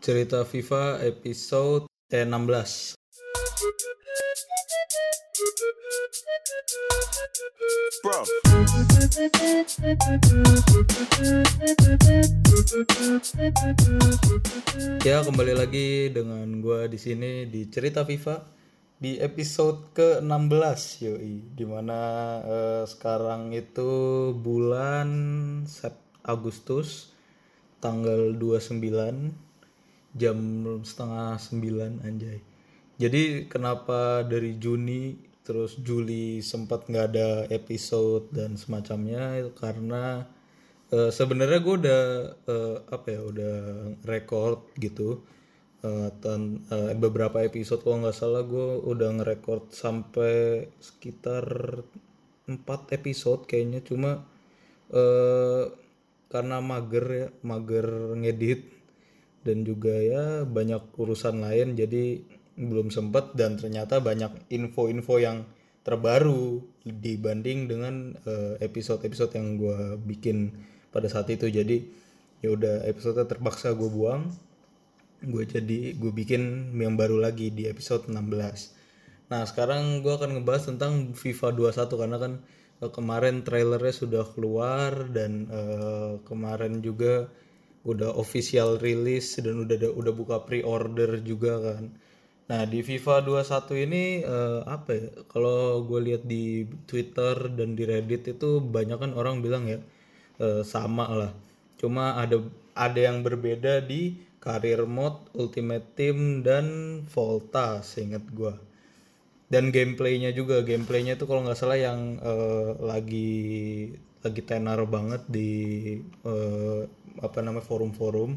Cerita FIFA episode eh, 16. Bro. Ya, kembali lagi dengan gua di sini di Cerita FIFA di episode ke-16 yoi di mana eh, sekarang itu bulan Agustus tanggal 29 jam setengah 9 anjay. Jadi kenapa dari Juni terus Juli sempat nggak ada episode dan semacamnya itu karena eh, sebenarnya gue udah eh, apa ya udah record gitu Eh, tan- eh, beberapa episode. Kalau nggak salah gue udah ngerekord sampai sekitar 4 episode kayaknya. Cuma eh karena mager ya mager ngedit dan juga ya banyak urusan lain jadi belum sempet. Dan ternyata banyak info-info yang terbaru dibanding dengan eh, episode-episode yang gue bikin pada saat itu. Jadi ya udah episode terpaksa gue buang. Gue jadi gue bikin yang baru lagi di episode 16 nah sekarang gue akan ngebahas tentang FIFA 21 karena kan eh, kemarin trailernya sudah keluar dan eh, kemarin juga udah official release dan udah udah buka pre-order juga kan. Nah di FIFA 21 ini eh, apa ya kalau gue lihat di Twitter dan di Reddit itu banyak kan orang bilang ya eh, sama lah. Cuma ada ada yang berbeda di career mode ultimate team dan volta seingat gua dan gameplaynya juga gameplaynya itu kalau nggak salah yang eh, lagi lagi tenar banget di eh, apa namanya forum-forum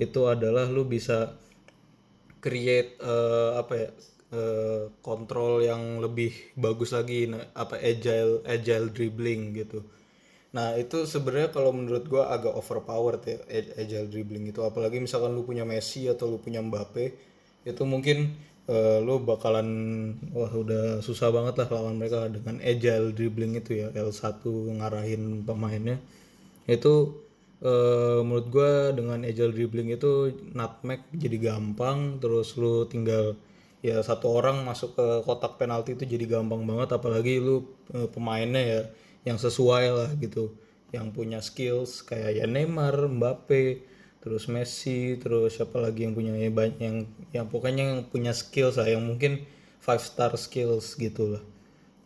itu adalah lu bisa create eh, apa ya eh, kontrol yang lebih bagus lagi nah, apa agile agile dribbling gitu. Nah itu sebenarnya kalau menurut gua agak overpowered ya ag- agile dribbling itu. Apalagi misalkan lu punya Messi atau lu punya Mbappe itu mungkin eh, lu bakalan wah udah susah banget lah lawan mereka dengan agile dribbling itu ya L1 ngarahin pemainnya. Itu eh, menurut gua dengan agile dribbling itu nutmeg jadi gampang terus lu tinggal ya satu orang masuk ke kotak penalti itu jadi gampang banget apalagi lu eh, pemainnya ya yang sesuai lah gitu. Yang punya skills kayak ya Neymar, Mbappe, terus Messi, terus siapa lagi yang punya ya banyak yang yang pokoknya yang punya skills lah yang mungkin five star skills gitu lah.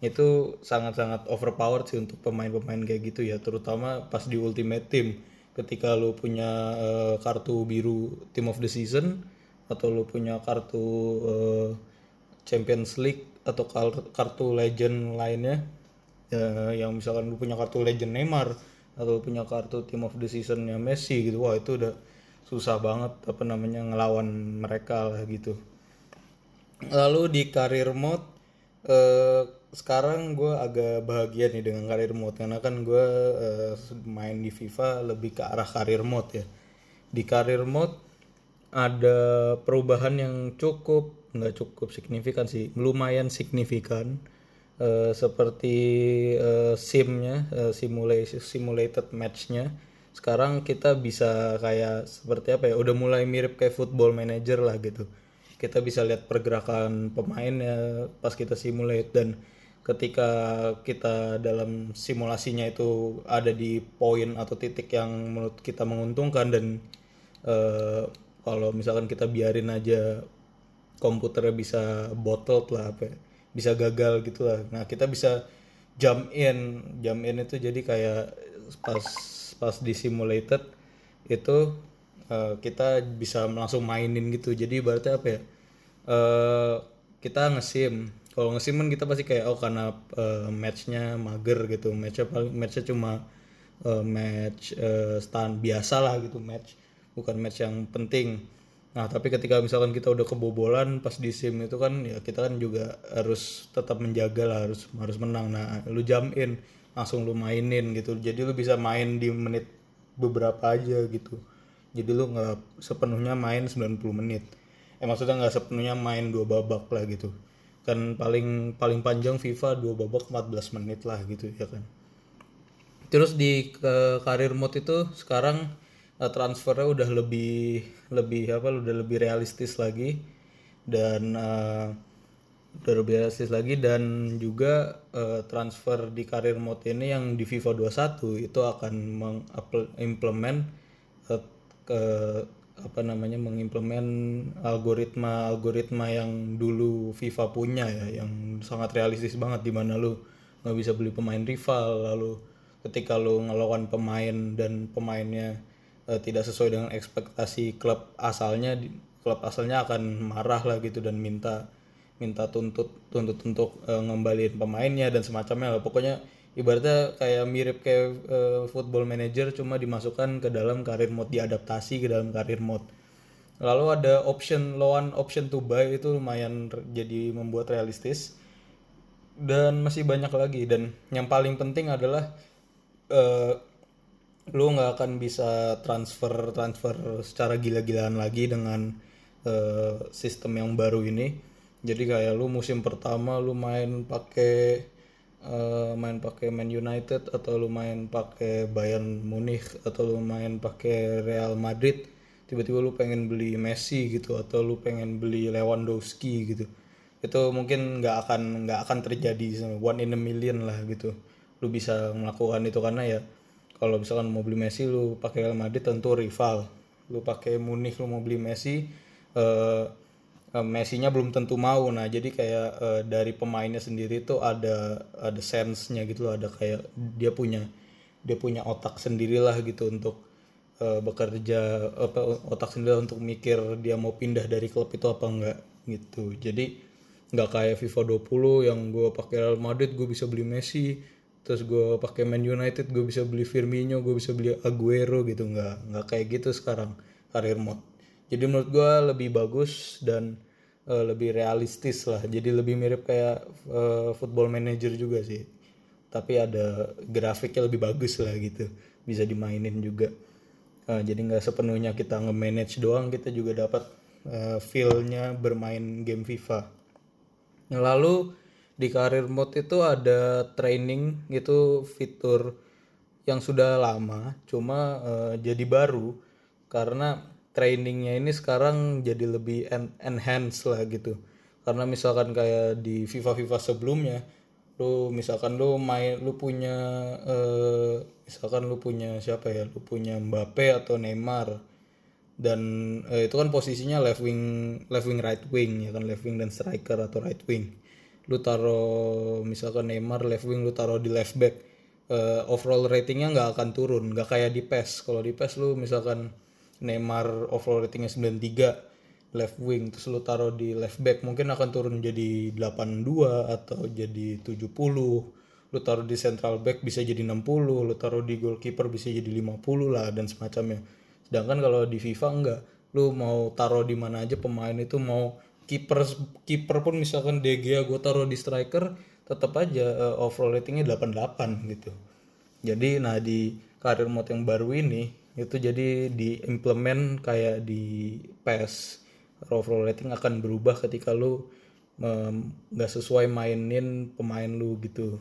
Itu sangat-sangat overpowered sih untuk pemain-pemain kayak gitu ya terutama pas di ultimate team. Ketika lu punya eh, kartu biru team of the season atau lu punya kartu eh, Champions League atau kar- kartu legend lainnya ya, yang misalkan lu punya kartu legend Neymar atau punya kartu team of the seasonnya Messi gitu wah itu udah susah banget apa namanya ngelawan mereka lah gitu. Lalu di career mode eh, sekarang gue agak bahagia nih dengan career mode karena kan gue eh, main di FIFA lebih ke arah career mode ya. Di career mode ada perubahan yang cukup nggak cukup signifikan sih lumayan signifikan Eh, seperti eh, simnya eh, simulasi simulated matchnya. Sekarang kita bisa kayak seperti apa ya udah mulai mirip kayak football manager lah gitu. Kita bisa lihat pergerakan pemainnya pas kita simulate. Dan ketika kita dalam simulasinya itu ada di poin atau titik yang menurut kita menguntungkan dan eh, kalau misalkan kita biarin aja komputernya bisa bottled lah apa ya, bisa gagal gitu lah. Nah kita bisa jump in. Jump in itu jadi kayak pas pas di simulated itu eh, kita bisa langsung mainin gitu. Jadi berarti apa ya? Eh kita ngesim. Kalau ngesim kan kita pasti kayak oh karena eh, matchnya mager gitu. Matchnya paling matchnya cuma eh, match eh, stand biasa lah gitu. Match bukan match yang penting nah tapi ketika misalkan kita udah kebobolan pas di sim itu kan ya kita kan juga harus tetap menjaga lah harus harus menang. Nah lu jump in langsung lu mainin gitu. Jadi lu bisa main di menit beberapa aja gitu. Jadi lu nggak sepenuhnya main 90 menit. Eh maksudnya nggak sepenuhnya main dua babak lah gitu. Kan paling paling panjang FIFA dua babak 14 menit lah gitu ya kan. Terus di ke karir mode itu sekarang uh, transfernya udah lebih lebih apa udah lebih realistis lagi dan uh, udah lebih realistis lagi dan juga uh, transfer di karir mode ini yang di FIFA 21 itu akan mengimplement uh, ke apa namanya mengimplement algoritma algoritma yang dulu FIFA punya ya yang sangat realistis banget di mana lu nggak bisa beli pemain rival lalu ketika lu ngelawan pemain dan pemainnya uh, tidak sesuai dengan ekspektasi klub asalnya klub asalnya akan marah lah gitu dan minta minta tuntut tuntut untuk uh, ngembaliin pemainnya dan semacamnya lah. Pokoknya ibaratnya kayak mirip kayak uh, football manager cuma dimasukkan ke dalam karir mode diadaptasi ke dalam karir mode. Lalu ada option lawan option to buy itu lumayan jadi membuat realistis. Dan masih banyak lagi. Dan yang paling penting adalah uh, lu nggak akan bisa transfer transfer secara gila-gilaan lagi dengan uh, sistem yang baru ini. Jadi kayak lu musim pertama lu main pakai uh, main pakai Man United atau lu main pakai Bayern Munich atau lu main pakai Real Madrid tiba-tiba lu pengen beli Messi gitu atau lu pengen beli Lewandowski gitu. Itu mungkin nggak akan nggak akan terjadi one in a million lah gitu. Lu bisa melakukan itu karena ya kalau misalkan mau beli Messi lu pakai Real Madrid tentu rival. Lu pakai Munich lu mau beli Messi uh, uh, Messi-nya belum tentu mau. Nah jadi kayak uh, dari pemainnya sendiri tuh ada ada sense-nya gitu loh. Ada kayak dia punya dia punya otak sendirilah gitu untuk uh, bekerja apa otak sendiri untuk mikir dia mau pindah dari klub itu apa enggak gitu. Jadi nggak kayak FIFA 20 yang gue pakai Real Madrid gue bisa beli Messi terus gue pakai Man United gue bisa beli Firmino gue bisa beli Aguero gitu. Nggak nggak kayak gitu sekarang karir mode. Jadi menurut gue lebih bagus dan uh, lebih realistis lah. Jadi lebih mirip kayak uh, football manager juga sih. Tapi ada grafiknya lebih bagus lah gitu. Bisa dimainin juga. Uh, jadi nggak sepenuhnya kita nge-manage doang kita juga dapat uh, feel-nya bermain game FIFA. Lalu di karir mode itu ada training itu fitur yang sudah lama cuma uh, jadi baru. Karena trainingnya ini sekarang jadi lebih en enhance lah gitu. Karena misalkan kayak di FIFA FIFA sebelumnya lu misalkan lu main lu punya uh, misalkan lu punya siapa ya lu punya Mbappe atau Neymar dan uh, itu kan posisinya left wing left wing right wing ya kan? Left wing dan striker atau right wing lu taruh misalkan Neymar left wing lu taruh di left back uh, overall ratingnya nggak akan turun. Nggak kayak di PES. Kalau di PES lu misalkan Neymar overall ratingnya 93 left wing terus lu taruh di left back mungkin akan turun jadi 82 atau jadi 70 lu taruh di central back bisa jadi 60 lu taruh di goalkeeper bisa jadi 50 lah dan semacamnya. Sedangkan kalau di FIFA enggak lu mau taruh di mana aja pemain itu mau kiper kiper pun misalkan Gea gue taruh di striker tetap aja uh, overall ratingnya 88 gitu. Jadi nah di karir mode yang baru ini itu jadi diimplement kayak di PES overall rating akan berubah ketika lu nggak sesuai mainin pemain lu gitu.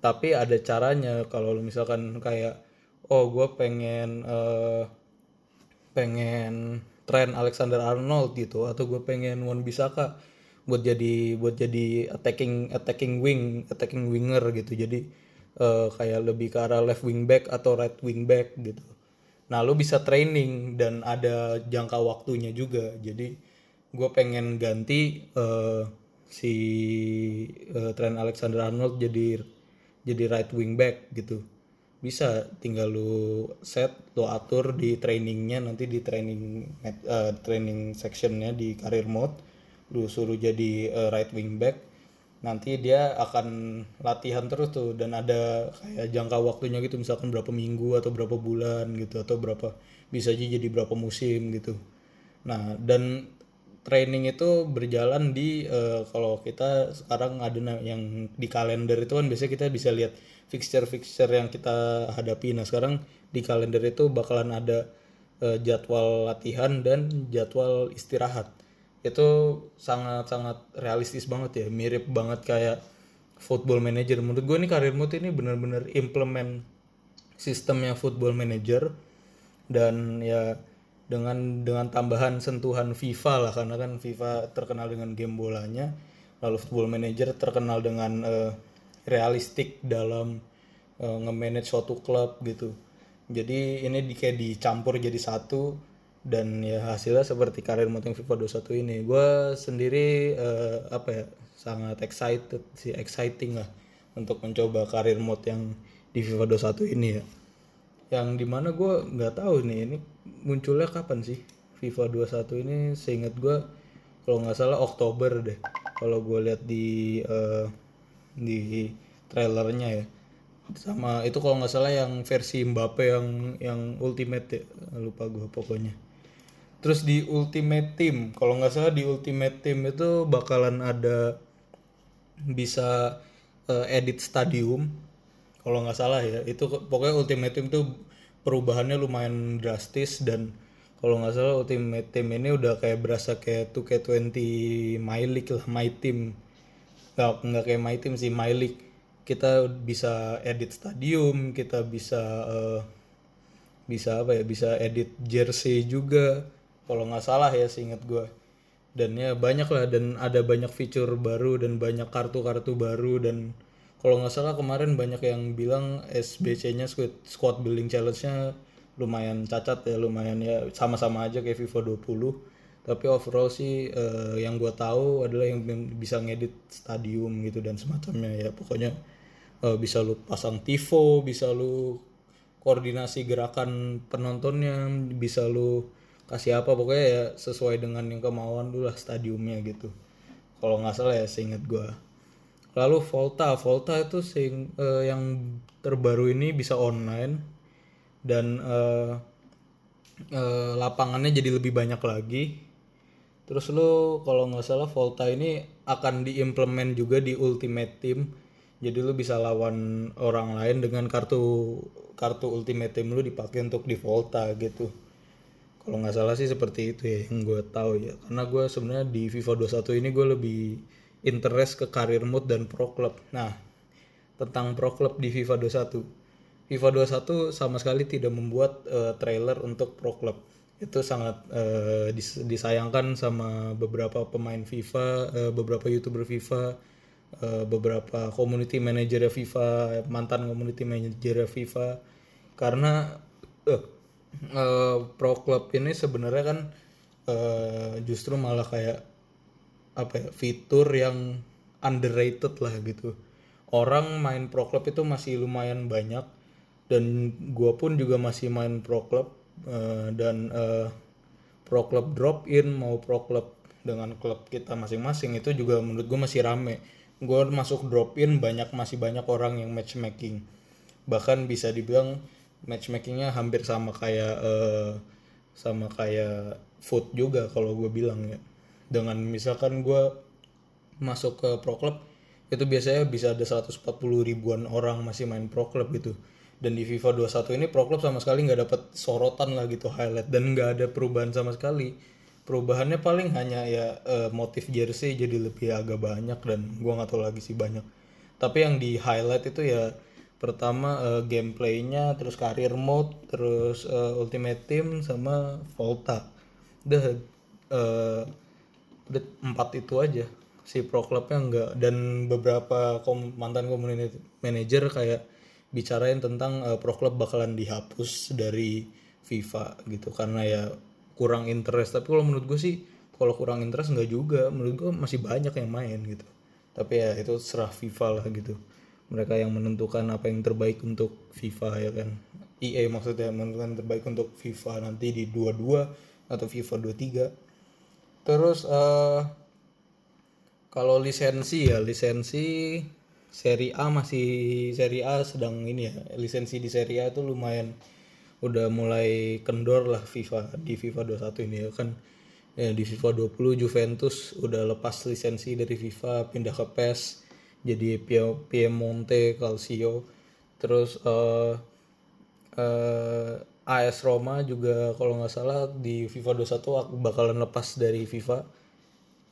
Tapi ada caranya kalau lu misalkan kayak oh gue pengen uh, pengen tren Alexander Arnold gitu atau gue pengen Wan Bisaka buat jadi buat jadi attacking attacking wing attacking winger gitu jadi uh, kayak lebih ke arah left wing back atau right wing back gitu Nah, lu bisa training dan ada jangka waktunya juga. Jadi gue pengen ganti uh, si uh, Trent Alexander Arnold jadi jadi right wing back gitu. Bisa tinggal lu set, lu atur di trainingnya nanti di training uh, training sectionnya di career mode, lu suruh jadi uh, right wing back. Nanti dia akan latihan terus tuh dan ada kayak jangka waktunya gitu misalkan berapa minggu atau berapa bulan gitu atau berapa bisa aja jadi berapa musim gitu. Nah dan training itu berjalan di uh, kalau kita sekarang ada yang di kalender itu kan biasanya kita bisa lihat fixture fixture yang kita hadapi. Nah sekarang di kalender itu bakalan ada uh, jadwal latihan dan jadwal istirahat. Itu sangat-sangat realistis banget ya mirip banget kayak football manager. Menurut gue nih karir mode ini bener-bener implement sistemnya football manager dan ya dengan dengan tambahan sentuhan FIFA lah karena kan FIFA terkenal dengan game bolanya lalu Football Manager terkenal dengan uh, realistik dalam uh, nge-manage suatu klub gitu. Jadi ini di, kayak dicampur jadi satu dan ya hasilnya seperti karir mode yang FIFA 21 ini. Gue sendiri uh, apa ya sangat excited sih exciting lah untuk mencoba karir mode yang di FIFA 21 ini ya yang di mana gue nggak tahu nih ini munculnya kapan sih? FIFA 21 ini seingat gue kalau nggak salah Oktober deh. Kalau gue lihat di uh, di trailernya ya. Sama itu kalau nggak salah yang versi Mbappe yang yang ultimate ya. Lupa gue pokoknya. Terus di ultimate team kalau nggak salah di ultimate team itu bakalan ada bisa uh, edit stadium kalau nggak salah ya itu pokoknya Ultimate Team tuh perubahannya lumayan drastis dan kalau nggak salah Ultimate Team ini udah kayak berasa kayak 2K20 My League lah My Team. Nggak nggak kayak My Team sih My League. Kita bisa edit stadium kita bisa uh, bisa apa ya bisa edit jersey juga. Kalau nggak salah ya seingat gue dan ya banyak lah dan ada banyak fitur baru dan banyak kartu-kartu baru dan kalau nggak salah kemarin banyak yang bilang SBC-nya squad, squad building challenge-nya lumayan cacat ya lumayan ya sama-sama aja kayak FIFA 20 tapi overall sih uh, yang gue tahu adalah yang bisa ngedit stadium gitu dan semacamnya ya. Pokoknya uh, bisa lu pasang tifo bisa lu koordinasi gerakan penontonnya bisa lu kasih apa pokoknya ya sesuai dengan yang kemauan lu lah stadiumnya gitu. Kalau nggak salah ya seingat gue lalu Volta. Volta itu sing uh, yang terbaru ini bisa online dan uh, uh, lapangannya jadi lebih banyak lagi. Terus lo kalau nggak salah Volta ini akan diimplement juga di Ultimate Team. Jadi lo bisa lawan orang lain dengan kartu kartu Ultimate Team lo dipakai untuk di Volta gitu. Kalau nggak salah sih seperti itu ya yang gue tahu ya. Karena gue sebenarnya di FIFA 21 ini gue lebih interest ke karir mode dan pro club. Nah, tentang pro club di FIFA 21. FIFA 21 sama sekali tidak membuat uh, trailer untuk pro club. Itu sangat uh, dis disayangkan sama beberapa pemain FIFA, uh, beberapa YouTuber FIFA, uh, beberapa community manager FIFA, mantan community manager FIFA karena uh, uh, pro club ini sebenarnya kan uh, justru malah kayak apa ya fitur yang underrated lah gitu. Orang main pro club itu masih lumayan banyak dan gue pun juga masih main pro club uh, dan uh, pro club drop in mau pro club dengan klub kita masing-masing itu juga menurut gue masih rame. Gue masuk drop in banyak masih banyak orang yang matchmaking. Bahkan bisa dibilang matchmakingnya hampir sama kayak uh, sama kayak food juga kalau gue bilang ya dengan misalkan gue masuk ke pro club itu biasanya bisa ada 140 ribuan orang masih main pro club gitu. Dan di FIFA 21 ini pro club sama sekali nggak dapat sorotan lah gitu highlight. Dan nggak ada perubahan sama sekali. Perubahannya paling hanya ya uh, motif jersey jadi lebih agak banyak dan gue nggak tahu lagi sih banyak. Tapi yang di highlight itu ya pertama uh, gameplaynya terus career mode terus uh, ultimate team sama Volta. Udah uh, empat itu aja si pro clubnya enggak. Dan beberapa kom mantan community manager kayak bicarain tentang uh, pro club bakalan dihapus dari FIFA gitu. Karena ya kurang interest. Tapi kalau menurut gue sih kalau kurang interest enggak juga. Menurut gue masih banyak yang main gitu. Tapi ya itu serah FIFA lah gitu. Mereka yang menentukan apa yang terbaik untuk FIFA ya kan? EA maksudnya menentukan terbaik untuk FIFA nanti di 22 atau FIFA 23 terus uh, kalau lisensi ya lisensi seri A masih seri A sedang ini ya. Lisensi di seri A itu lumayan udah mulai kendor lah FIFA di FIFA 21 ini ya kan. Ya, di FIFA 20 Juventus udah lepas lisensi dari FIFA pindah ke PES jadi Piemonte Calcio. Terus uh, uh, AS Roma juga kalau nggak salah di FIFA 21 bakalan lepas dari FIFA.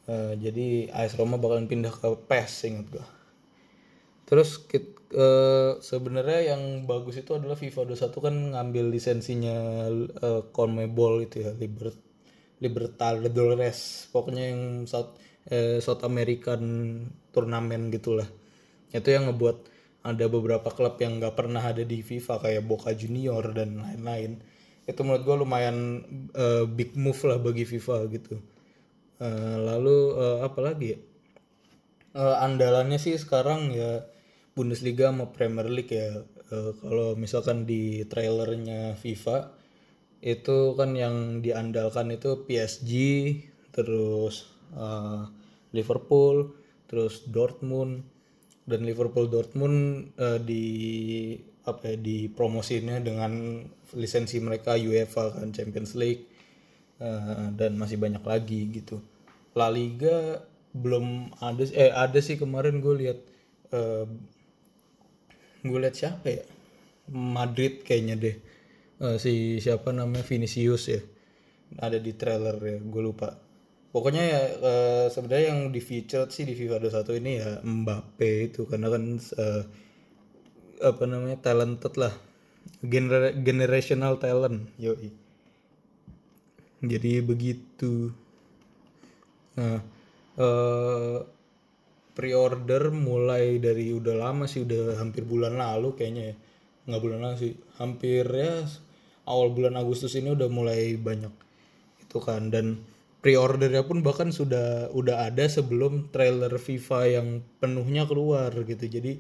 Uh, jadi AS Roma bakalan pindah ke PES ingat gue terus eh, sebenarnya yang bagus itu adalah FIFA 21 kan ngambil lisensinya eh, CONMEBOL itu ya Liber Libertadores. Pokoknya yang South eh, South American turnamen gitulah. Itu yang ngebuat ada beberapa klub yang nggak pernah ada di FIFA kayak Boca Junior dan lain-lain. Itu menurut gue lumayan eh, big move lah bagi FIFA gitu. Eh, lalu eh, apa lagi ya? Eh, andalannya sih sekarang ya Bundesliga sama Premier League ya. Eh, kalau misalkan di trailernya FIFA itu kan yang diandalkan itu PSG terus eh, Liverpool terus Dortmund dan Liverpool Dortmund eh, di apa ya dipromosinya dengan lisensi mereka UEFA kan Champions League Eh, dan masih banyak lagi gitu. La Liga belum ada eh ada sih kemarin gue lihat eh, gue lihat siapa ya? Madrid kayaknya deh. Eh, si siapa namanya? Vinicius ya. Ada di trailer ya gue lupa pokoknya ya eh, sebenarnya yang di featured sih di FIFA 21 ini ya Mbappe itu. Karena kan eh, apa namanya talented lah. Gener generational talent yoi. Jadi begitu. Nah eh pre-order mulai dari udah lama sih udah hampir bulan lalu kayaknya ya. Nggak bulan lalu sih hampir ya awal bulan Agustus ini udah mulai banyak. Itu kan dan pre-ordernya pun bahkan sudah udah ada sebelum trailer FIFA yang penuhnya keluar gitu. Jadi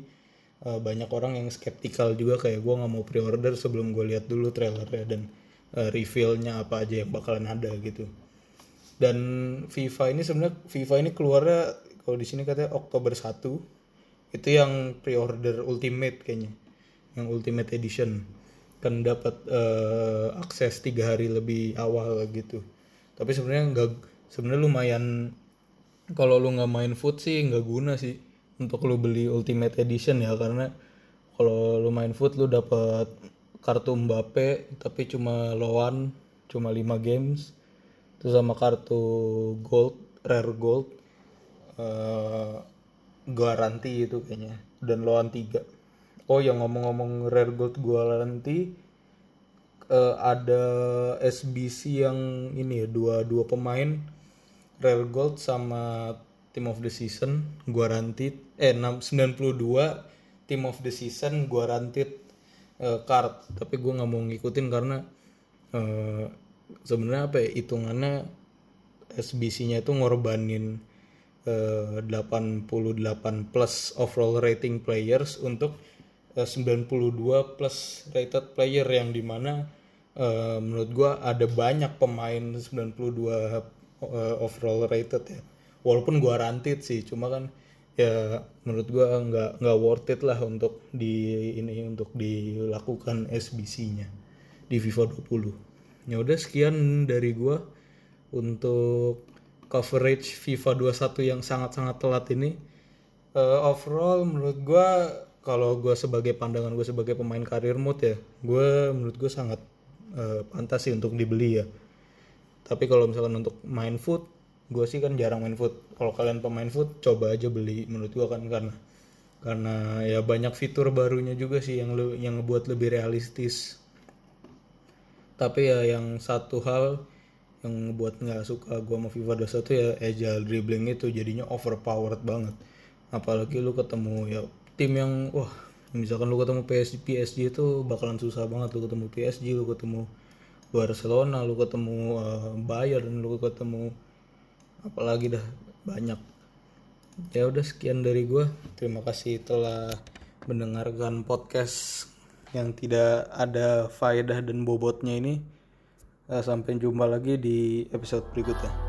eh, banyak orang yang skeptikal juga kayak gue nggak mau pre-order sebelum gue lihat dulu trailernya dan eh, reveal-nya apa aja yang bakalan ada gitu. Dan FIFA ini sebenarnya FIFA ini keluarnya kalau di sini katanya Oktober 1 itu yang pre-order Ultimate kayaknya. Yang Ultimate Edition. Kan dapat eh, akses tiga hari lebih awal gitu tapi sebenarnya nggak sebenarnya lumayan kalau lu nggak main foot sih nggak guna sih untuk lu beli Ultimate Edition ya karena kalau lu main foot lu dapat kartu Mbappe tapi cuma loan cuma 5 games terus sama kartu gold rare gold eh garanti itu kayaknya dan loan 3 oh yang ngomong-ngomong rare gold garanti eh, ada SBC yang ini ya dua dua pemain rare gold sama team of the season guaranteed eh 6 92 team of the season guaranteed eh, card. Tapi gue nggak mau ngikutin karena eh, sebenarnya apa ya hitungannya SBC-nya itu ngorbanin eh, 88 plus overall rating players untuk eh, 92 plus rated player yang di mana eh, menurut gua ada banyak pemain 92 eh, overall rated ya. Walaupun gua ranted sih cuma kan ya menurut gua nggak nggak worth it lah untuk di ini untuk dilakukan SBC-nya di FIFA 20 ya udah sekian dari gua untuk coverage FIFA 21 yang sangat-sangat telat ini. Eh, overall menurut gua kalau gua sebagai pandangan gue sebagai pemain karir mode ya gue menurut gue sangat eh, pantas sih untuk dibeli ya. Tapi kalau misalkan untuk main foot gue sih kan jarang main foot kalau kalian pemain foot coba aja beli menurut gue kan karena karena ya banyak fitur barunya juga sih yang yang ngebuat lebih realistis. Tapi ya yang satu hal yang ngebuat nggak suka gue sama FIFA 21 ya agile dribbling itu jadinya overpowered banget. Apalagi lu ketemu ya tim yang wah misalkan lu ketemu PSG PSG itu bakalan susah banget lu ketemu PSG lu ketemu Barcelona lu ketemu eh, Bayern lu ketemu apalagi dah banyak. Ya udah sekian dari gue terima kasih telah mendengarkan podcast yang tidak ada faedah dan bobotnya ini. Eh, sampai jumpa lagi di episode berikutnya